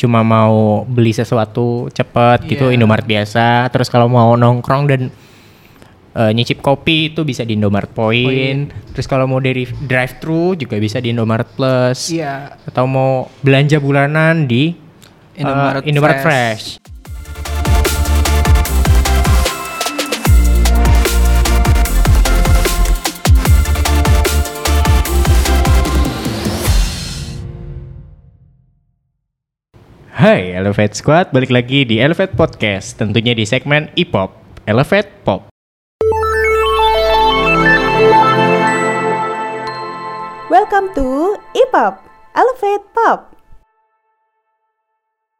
cuma mau beli sesuatu cepet gitu Iya. Indomaret biasa. Terus kalau mau nongkrong dan eh, nyicip kopi itu bisa di Indomaret Point. Terus kalau mau dari drive thru juga bisa di Indomaret Plus. Iya. Atau mau belanja bulanan di eh, Indomaret Indomaret Fresh. Fresh. Hai Elevate Squad, balik lagi di Elevate Podcast, tentunya di segmen E-pop, Elevate Pop. Welcome to E-Pop, Elevate Pop.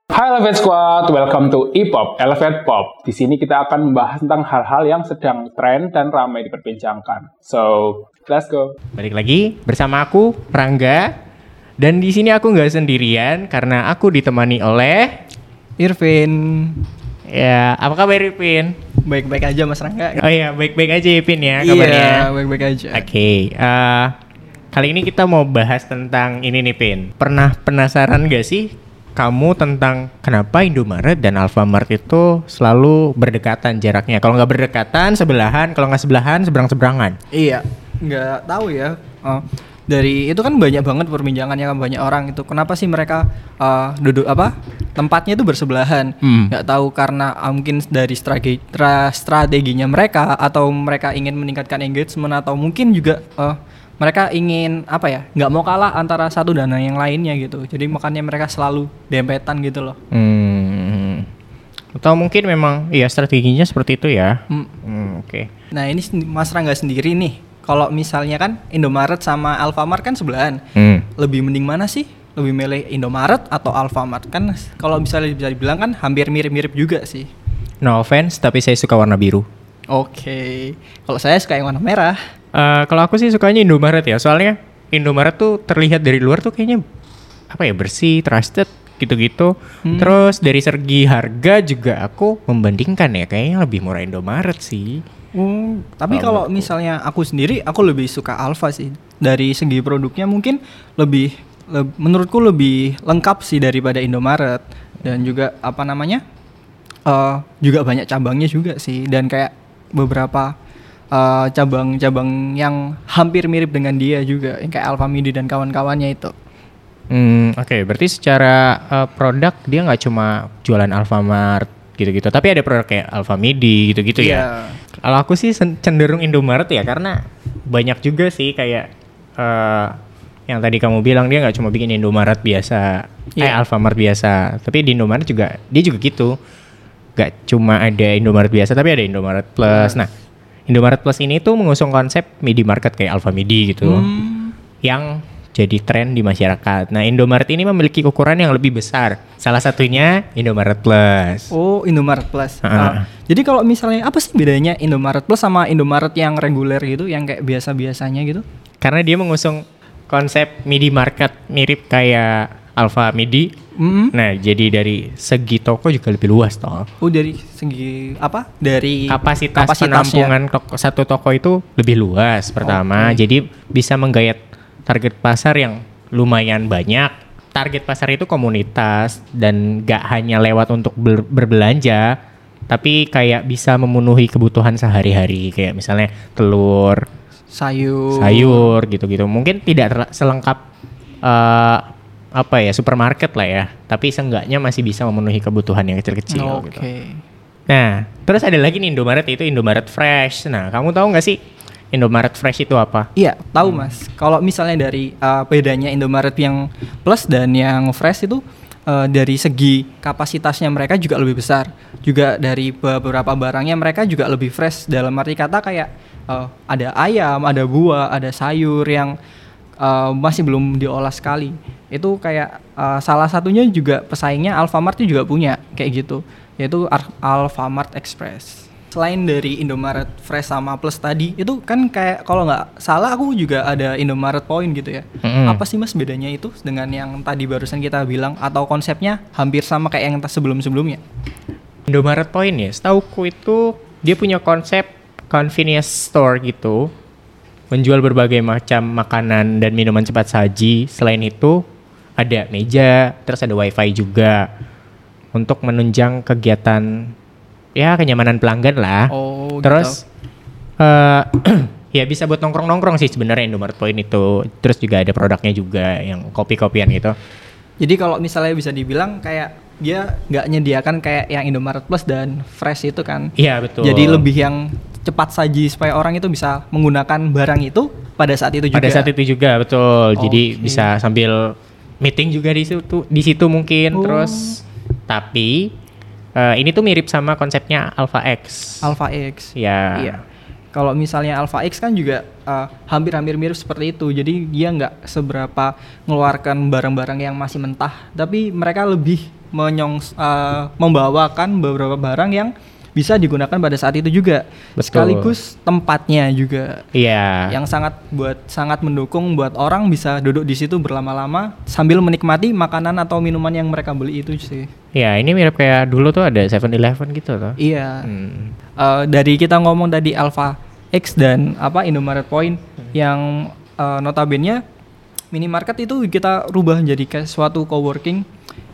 Hai Elevate Squad, welcome to E-Pop, Elevate Pop. Di sini kita akan membahas tentang hal-hal yang sedang tren dan ramai diperbincangkan. So, let's go. Balik lagi bersama aku Rangga dan di sini aku nggak sendirian karena aku ditemani oleh Irvin. ya apa kabar Ipin? Baik-baik aja Mas Rangga. Oh iya baik-baik aja Ipin ya kabarnya. Iya, baik-baik aja. Oke, eh, kali ini kita mau bahas tentang ini nih Pin. Pernah penasaran gak sih kamu tentang kenapa Indomaret dan Alfamart itu selalu berdekatan jaraknya? Kalau nggak berdekatan sebelahan, kalau nggak sebelahan seberang-seberangan. Iya, nggak tahu ya. Oh, dari itu kan banyak banget perbincangannya kan banyak orang itu. Kenapa sih mereka eh, duduk apa? Tempatnya itu bersebelahan. Hmm. Nggak tahu karena ah, mungkin dari strategi tra- strateginya mereka atau mereka ingin meningkatkan engagement atau mungkin juga eh, mereka ingin apa ya? nggak mau kalah antara satu dan yang lainnya gitu. Jadi makanya mereka selalu dempetan gitu loh. Hmm. Atau mungkin memang ya strateginya seperti itu ya. Hmm. Hmm, Oke. Nah ini Mas Rangga sendiri nih, kalau misalnya kan Indomaret sama Alfamart kan sebelahan, Hmm. lebih mending mana sih? Lebih milih Indomaret atau Alfamart? Kan kalau misalnya bisa dibilang kan hampir mirip-mirip juga sih. No offense, tapi saya suka warna biru. Oke, kalau saya suka yang warna merah. Eh, kalau aku sih sukanya Indomaret ya, soalnya Indomaret tuh terlihat dari luar tuh kayaknya apa ya bersih, trusted gitu-gitu. Hmm. Terus dari segi harga juga aku membandingkan ya, kayaknya lebih murah Indomaret sih. Hmm, tapi Kalau kalau misalnya aku sendiri, aku lebih suka Alfa sih. Dari segi produknya mungkin lebih, leb- menurutku lebih lengkap sih daripada Indomaret. Dan juga apa namanya, eh juga banyak cabangnya juga sih. Dan kayak beberapa eh, cabang-cabang yang hampir mirip dengan dia juga, yang kayak Alfa Midi dan kawan-kawannya itu. Hmm, oke, berarti secara eh, produk dia nggak cuma jualan Alfamart gitu-gitu, tapi ada produk kayak Alfamidi gitu-gitu Iya. ya. Kalau aku sih cenderung Indomaret ya karena banyak juga sih kayak eh yang tadi kamu bilang dia nggak cuma bikin Indomaret biasa, eh Iya. Alfamart biasa, tapi di Indomaret juga dia juga gitu. Gak cuma ada Indomaret biasa tapi ada Indomaret Plus. Nah, Indomaret Plus ini tuh mengusung konsep midi market kayak Alfamidi gitu. Hmm, Yang jadi tren di masyarakat. Nah, Indomaret ini memiliki ukuran yang lebih besar. Salah satunya Indomaret Plus. Oh, Indomaret Plus. Ah. Ah, jadi kalau misalnya apa sih bedanya Indomaret Plus sama Indomaret yang reguler gitu, yang kayak biasa-biasanya gitu? Karena dia mengusung konsep midi market mirip kayak Alfa Midi. Mm. Nah, jadi dari segi toko juga lebih luas toh. Oh dari segi apa? Dari Kapasitas penampungan toko, satu toko itu lebih luas pertama. Oke. Jadi bisa menggayat target pasar yang lumayan banyak. Target pasar itu komunitas dan gak hanya lewat untuk ber- berbelanja, tapi kayak bisa memenuhi kebutuhan sehari-hari kayak misalnya telur, sayur. sayur gitu-gitu. Mungkin tidak selengkap eh, apa ya supermarket lah ya, tapi seenggaknya masih bisa memenuhi kebutuhan yang kecil-kecil Oke. gitu. Nah, terus ada lagi nih Indomaret itu Indomaret Fresh. Nah, kamu tahu nggak sih Indomaret Fresh itu apa? Iya, Hmm. tahu Mas. Kalau misalnya dari uh, bedanya Indomaret yang plus dan yang fresh itu uh, dari segi kapasitasnya mereka juga lebih besar. Juga dari beberapa barangnya mereka juga lebih fresh dalam arti kata kayak uh, ada ayam, ada buah, ada sayur yang uh, masih belum diolah sekali. Itu kayak uh, salah satunya juga pesaingnya Alfamart juga punya kayak gitu, yaitu Ar- Alfamart Express. Selain dari Indomaret Fresh sama Plus tadi, itu kan kayak kalau nggak salah aku juga ada Indomaret Point gitu ya. Mm-mm. Apa sih mas bedanya itu dengan yang tadi barusan kita bilang atau konsepnya hampir sama kayak yang sebelum-sebelumnya? Indomaret Point ya, setauku itu dia punya konsep convenience store gitu, menjual berbagai macam makanan dan minuman cepat saji. Selain itu, ada meja, terus ada wifi juga untuk menunjang kegiatan ya kenyamanan pelanggan lah. Oh, terus eh ya bisa buat nongkrong-nongkrong sih sebenarnya Indomaret Point itu. Terus juga ada produknya juga yang kopi-kopian gitu. Jadi kalau misalnya bisa dibilang kayak dia nggak nyediakan kayak yang Indomaret Plus dan Fresh itu kan. Iya betul. Jadi lebih yang cepat saji supaya orang itu bisa menggunakan barang itu pada saat itu juga. pada saat itu juga betul. Jadi Oke. bisa sambil meeting juga di situ di situ mungkin Oh. terus tapi eh, ini tuh mirip sama konsepnya Alpha X. Alpha X. Ya. Iya. Kalau misalnya Alpha X kan juga uh, hampir-hampir mirip seperti itu. Jadi dia nggak seberapa mengeluarkan barang-barang yang masih mentah, tapi mereka lebih menyong uh, membawakan beberapa barang yang bisa digunakan pada saat itu juga. Betul. Sekaligus tempatnya juga Iya. yang sangat buat sangat mendukung buat orang bisa duduk di situ berlama-lama sambil menikmati makanan atau minuman yang mereka beli itu sih. Ya, ini mirip kayak dulu tuh ada 7-Eleven gitu tuh. Iya. Hmm. Eh, dari kita ngomong tadi Alpha X dan apa Indomaret Point yang eh, notabene minimarket itu kita rubah jadi kayak suatu coworking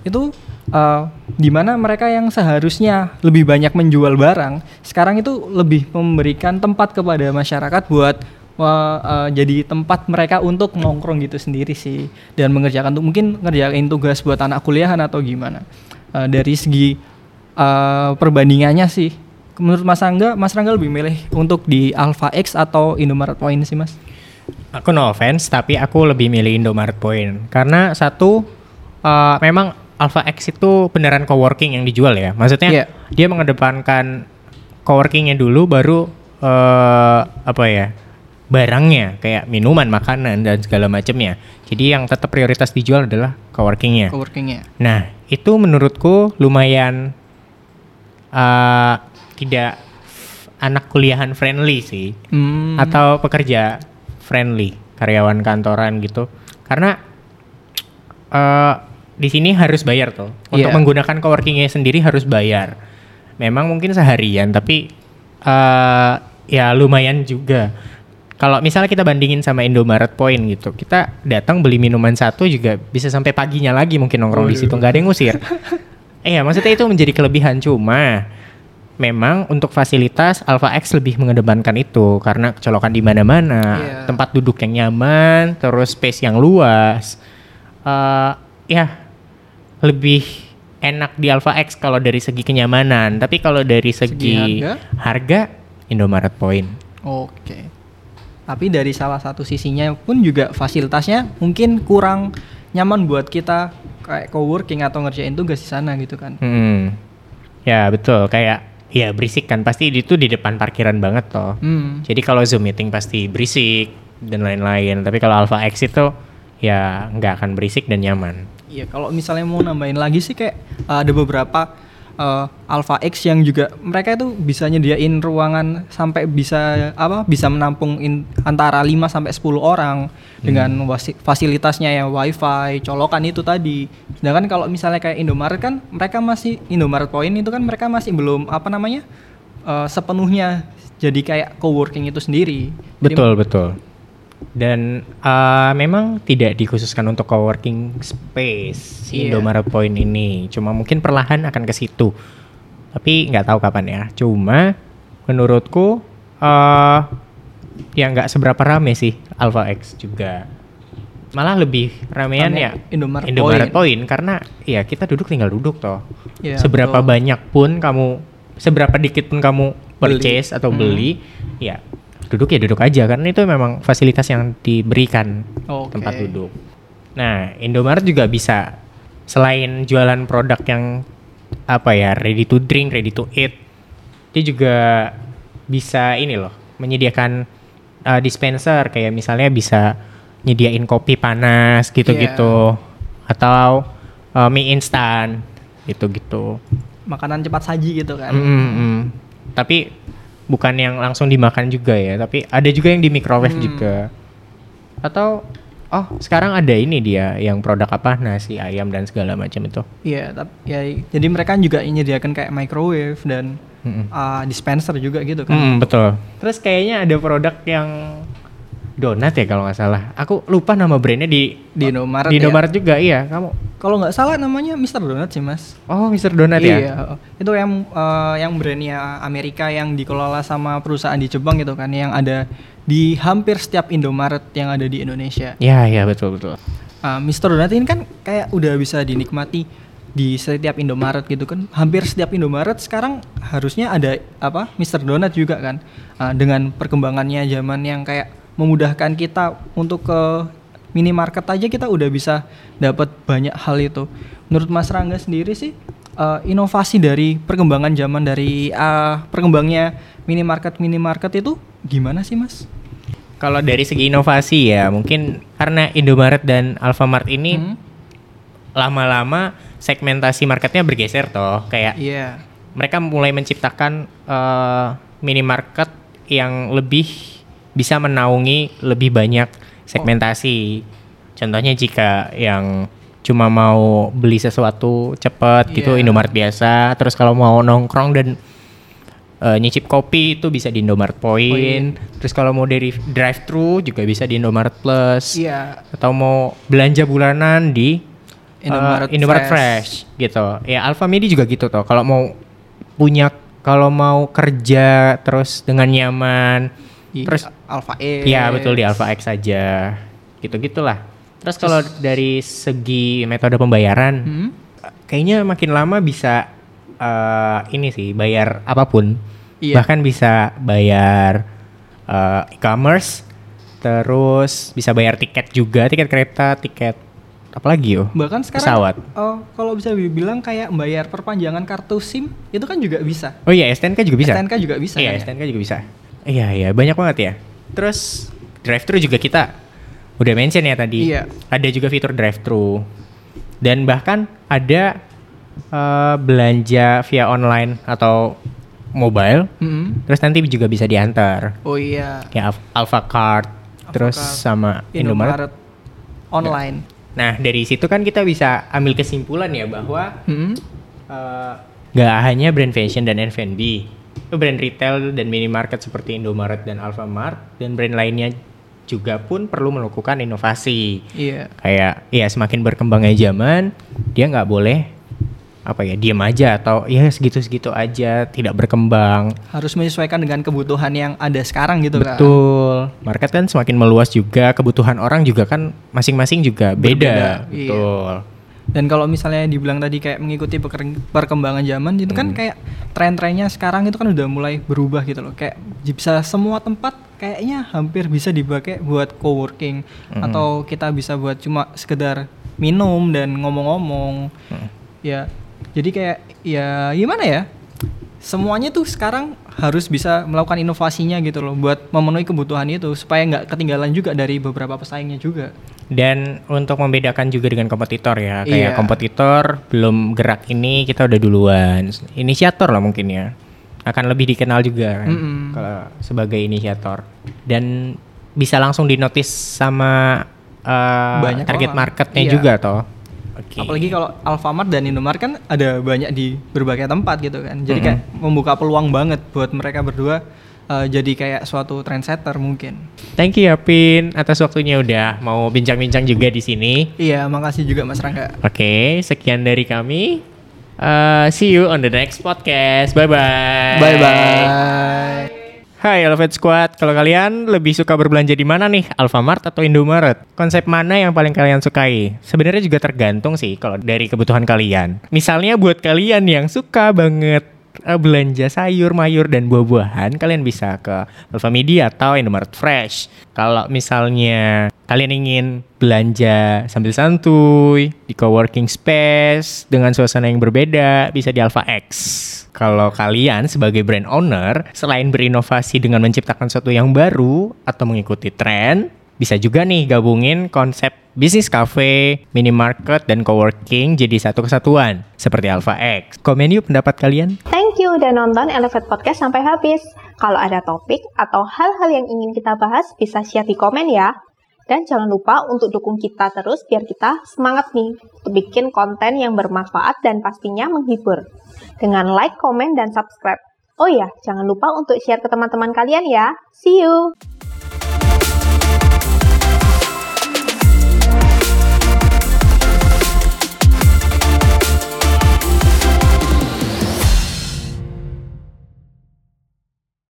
itu eh, di mana mereka yang seharusnya lebih banyak menjual barang sekarang itu lebih memberikan tempat kepada masyarakat buat eh, eh, jadi tempat mereka untuk nongkrong gitu sendiri sih dan mengerjakan tuh mungkin ngerjain tugas buat anak kuliahan atau gimana. Eh, dari segi eh, perbandingannya sih menurut Mas Rangga Mas Rangga lebih milih untuk di Alpha X atau Indomaret Point sih Mas? Aku no offense, tapi aku lebih milih Indomaret Point. Karena satu eh, memang Alpha X itu beneran coworking yang dijual ya. Maksudnya Iya. dia mengedepankan coworkingnya dulu, baru eh, apa ya barangnya kayak minuman, makanan dan segala macamnya. Jadi yang tetap prioritas dijual adalah coworkingnya. coworkingnya Nah, itu menurutku lumayan eh, tidak anak kuliahan friendly sih, Hmm, atau pekerja friendly, karyawan kantoran gitu. Karena eh, di sini harus bayar tuh. Untuk Iya. menggunakan coworkingnya sendiri harus bayar. Memang mungkin seharian, tapi eh, ya lumayan juga. Kalau misalnya kita bandingin sama Indomaret Point gitu, kita datang beli minuman satu juga bisa sampai paginya lagi mungkin nongkrong di situ nggak ada yang ngusir. Iya, maksudnya itu menjadi kelebihan cuma memang untuk fasilitas Alpha X lebih mengedepankan itu karena kecolokan di mana-mana, Iya. tempat duduk yang nyaman, terus space yang luas. Eh, ya lebih enak di Alpha X kalau dari segi kenyamanan, tapi kalau dari segi, harga? harga Indomaret Point. Oke. Tapi dari salah satu sisinya pun juga fasilitasnya mungkin kurang nyaman buat kita kayak coworking atau ngerjain tugas di sana gitu kan. Hmm. Ya betul, kayak ya berisik kan pasti itu di depan parkiran banget toh. Hmm. Jadi kalau Zoom meeting pasti berisik dan lain-lain. Tapi kalau Alpha X itu ya nggak akan berisik dan nyaman. Iya, kalau misalnya mau nambahin lagi sih kayak uh, ada beberapa uh, Alpha X yang juga mereka itu bisa nyediain ruangan sampai bisa apa bisa menampung in- antara 5 sampai 10 orang dengan wasi- fasilitasnya ya wifi, colokan itu tadi. Sedangkan kalau misalnya kayak Indomaret kan mereka masih Indomaret Point itu kan mereka masih belum apa namanya uh, sepenuhnya jadi kayak coworking itu sendiri. Jadi Betul betul. Dan eh, memang tidak dikhususkan untuk coworking space Iya. Indomaret Point ini. Cuma mungkin perlahan akan ke situ. Tapi nggak tahu kapan ya. Cuma menurutku eh ya nggak seberapa rame sih Alpha X juga. Malah lebih ramean Rame ya Indomaret Indomaret Point. Point karena ya kita duduk tinggal duduk toh. Iya, seberapa betul. banyak pun kamu seberapa dikit pun kamu Beli. purchase atau Hmm. beli ya duduk ya duduk aja karena itu memang fasilitas yang diberikan Oke. tempat duduk. Nah, Indomaret juga bisa selain jualan produk yang apa ya ready to drink, ready to eat, dia juga bisa ini loh menyediakan uh, dispenser kayak misalnya bisa nyediain kopi panas gitu-gitu atau uh, mie instan gitu-gitu. makanan cepat saji gitu kan. Mm, mm, mm. Tapi bukan yang langsung dimakan juga ya, tapi ada juga yang di microwave Hmm. juga. Atau oh sekarang ada ini dia yang produk apa nasi ayam dan segala macam itu. Iya, tapi ya jadi mereka juga menyediakan kayak microwave dan Mm-mm. uh, dispenser juga gitu kan. Mm, betul. Terus kayaknya ada produk yang donat ya kalau nggak salah. Aku lupa nama brandnya di Di Indomaret di ya? Indomaret juga iya. Kamu Kalau nggak salah namanya Mr. Donut sih mas. oh Mister Donat ya? Iya, itu yang eh, yang brandnya Amerika yang dikelola sama perusahaan di Jepang gitu kan, yang ada di hampir setiap Indomaret yang ada di Indonesia. Ya ya betul betul. Uh, Mr. Donut ini kan kayak udah bisa dinikmati di setiap Indomaret gitu kan. Hampir setiap Indomaret sekarang harusnya ada apa? Mr. Donut juga kan. Uh, dengan perkembangannya zaman yang kayak memudahkan kita untuk ke minimarket aja kita udah bisa dapat banyak hal itu. Menurut Mas Rangga sendiri sih uh, inovasi dari perkembangan zaman dari uh, perkembangnya minimarket minimarket itu gimana sih Mas? Kalau dari segi inovasi ya mungkin karena Indomaret dan Alfamart ini Hmm? lama-lama segmentasi marketnya bergeser toh kayak Iya. mereka mulai menciptakan eh, minimarket yang lebih bisa menaungi lebih banyak segmentasi. Contohnya jika yang cuma mau beli sesuatu cepet gitu Iya. Indomaret biasa, terus kalau mau nongkrong dan eh, nyicip kopi itu bisa di Indomaret Point. Terus kalau mau dari drive thru juga bisa di Indomaret Plus. Iya. Atau mau belanja bulanan di Indomaret eh, Indomaret Fresh. Fresh. gitu. Ya Alfamidi juga gitu toh. Kalau mau punya kalau mau kerja terus dengan nyaman, terus Alpha X. ya betul di Alpha X saja. Gitu-gitulah. Terus kalau dari segi metode pembayaran, Hmm? kayaknya makin lama bisa eh, ini sih bayar apa pun. Iya. Bahkan bisa bayar eh, e-commerce, terus bisa bayar tiket juga, tiket kereta, tiket apa lagi yo? Bahkan sekarang Pesawat. oh, kalau bisa dibilang kayak bayar perpanjangan kartu SIM itu kan juga bisa. Oh iya, STNK juga bisa. STNK juga bisa Iya, kan ya? STNK juga bisa. Iya, iya, banyak banget ya. Terus drive thru juga kita udah mention ya tadi. Iya. Ada juga fitur drive thru. Dan bahkan ada eh, belanja via online atau mobile, Mm-mm. terus nanti juga bisa diantar. Oh iya. Al- Alpha Card, terus Card, sama Indomaret. Indomaret online. Nah, dari situ kan kita bisa ambil kesimpulan ya bahwa Mm-mm. eh, nggak hanya brand fashion dan F&B, brand retail dan minimarket seperti Indomaret dan Alfamart dan brand lainnya juga pun perlu melakukan inovasi. Iya. Kayak ya semakin berkembangnya zaman, dia nggak boleh apa ya diam aja atau ya segitu-segitu aja tidak berkembang. Harus menyesuaikan dengan kebutuhan yang ada sekarang gitu kan. Betul. Market kan semakin meluas juga, kebutuhan orang juga kan masing-masing juga beda. Berbeda, iya. Dan kalau misalnya dibilang tadi kayak mengikuti perkembangan zaman itu kan kayak tren-trennya sekarang itu kan udah mulai berubah gitu loh. Kayak bisa semua tempat kayaknya hampir bisa dipakai buat coworking atau kita bisa buat cuma sekedar minum dan ngomong-ngomong. Ya. Jadi kayak ya gimana ya? Semuanya tuh sekarang harus bisa melakukan inovasinya gitu loh buat memenuhi kebutuhan itu supaya nggak ketinggalan juga dari beberapa pesaingnya juga. Dan untuk membedakan juga dengan kompetitor ya, kayak Iya. kompetitor belum gerak ini kita udah duluan. Inisiator lah mungkin ya. Akan lebih dikenal juga kan Mm-mm. kalau sebagai inisiator. Dan bisa langsung dinotis sama uh, Banyak target orang. marketnya Iya. juga toh. Oke. Apalagi kalau Alfamart dan Indomaret kan ada banyak di berbagai tempat gitu kan. Jadi kayak membuka peluang banget buat mereka berdua eh, jadi kayak suatu trendsetter mungkin. Thank you ya Pin atas waktunya udah mau bincang-bincang juga di sini. Iya, makasih juga Mas Rangga. Oke, sekian dari kami. Uh, see you on the next podcast. Bye bye. Bye bye. Hai Elevate Squad, kalau kalian lebih suka berbelanja di mana nih? Alfamart atau Indomaret? Konsep mana yang paling kalian sukai? Sebenarnya juga tergantung sih kalau dari kebutuhan kalian. Misalnya buat kalian yang suka banget eh, belanja sayur, mayur, dan buah-buahan, kalian bisa ke Alfamidi atau Indomaret Fresh. Kalau misalnya kalian ingin belanja sambil santuy di coworking space dengan suasana yang berbeda, bisa di Alpha X. Kalau kalian sebagai brand owner, selain berinovasi dengan menciptakan sesuatu yang baru atau mengikuti tren, bisa juga nih gabungin konsep bisnis cafe, minimarket, dan coworking jadi satu kesatuan, seperti Alpha X. Komen yuk pendapat kalian. Thank you udah nonton Elevate Podcast sampai habis. Kalau ada topik atau hal-hal yang ingin kita bahas, bisa share di komen ya. Dan jangan lupa untuk dukung kita terus biar kita semangat nih untuk bikin konten yang bermanfaat dan pastinya menghibur. Dengan like, komen, dan subscribe. Oh ya, jangan lupa untuk share ke teman-teman kalian ya. See you!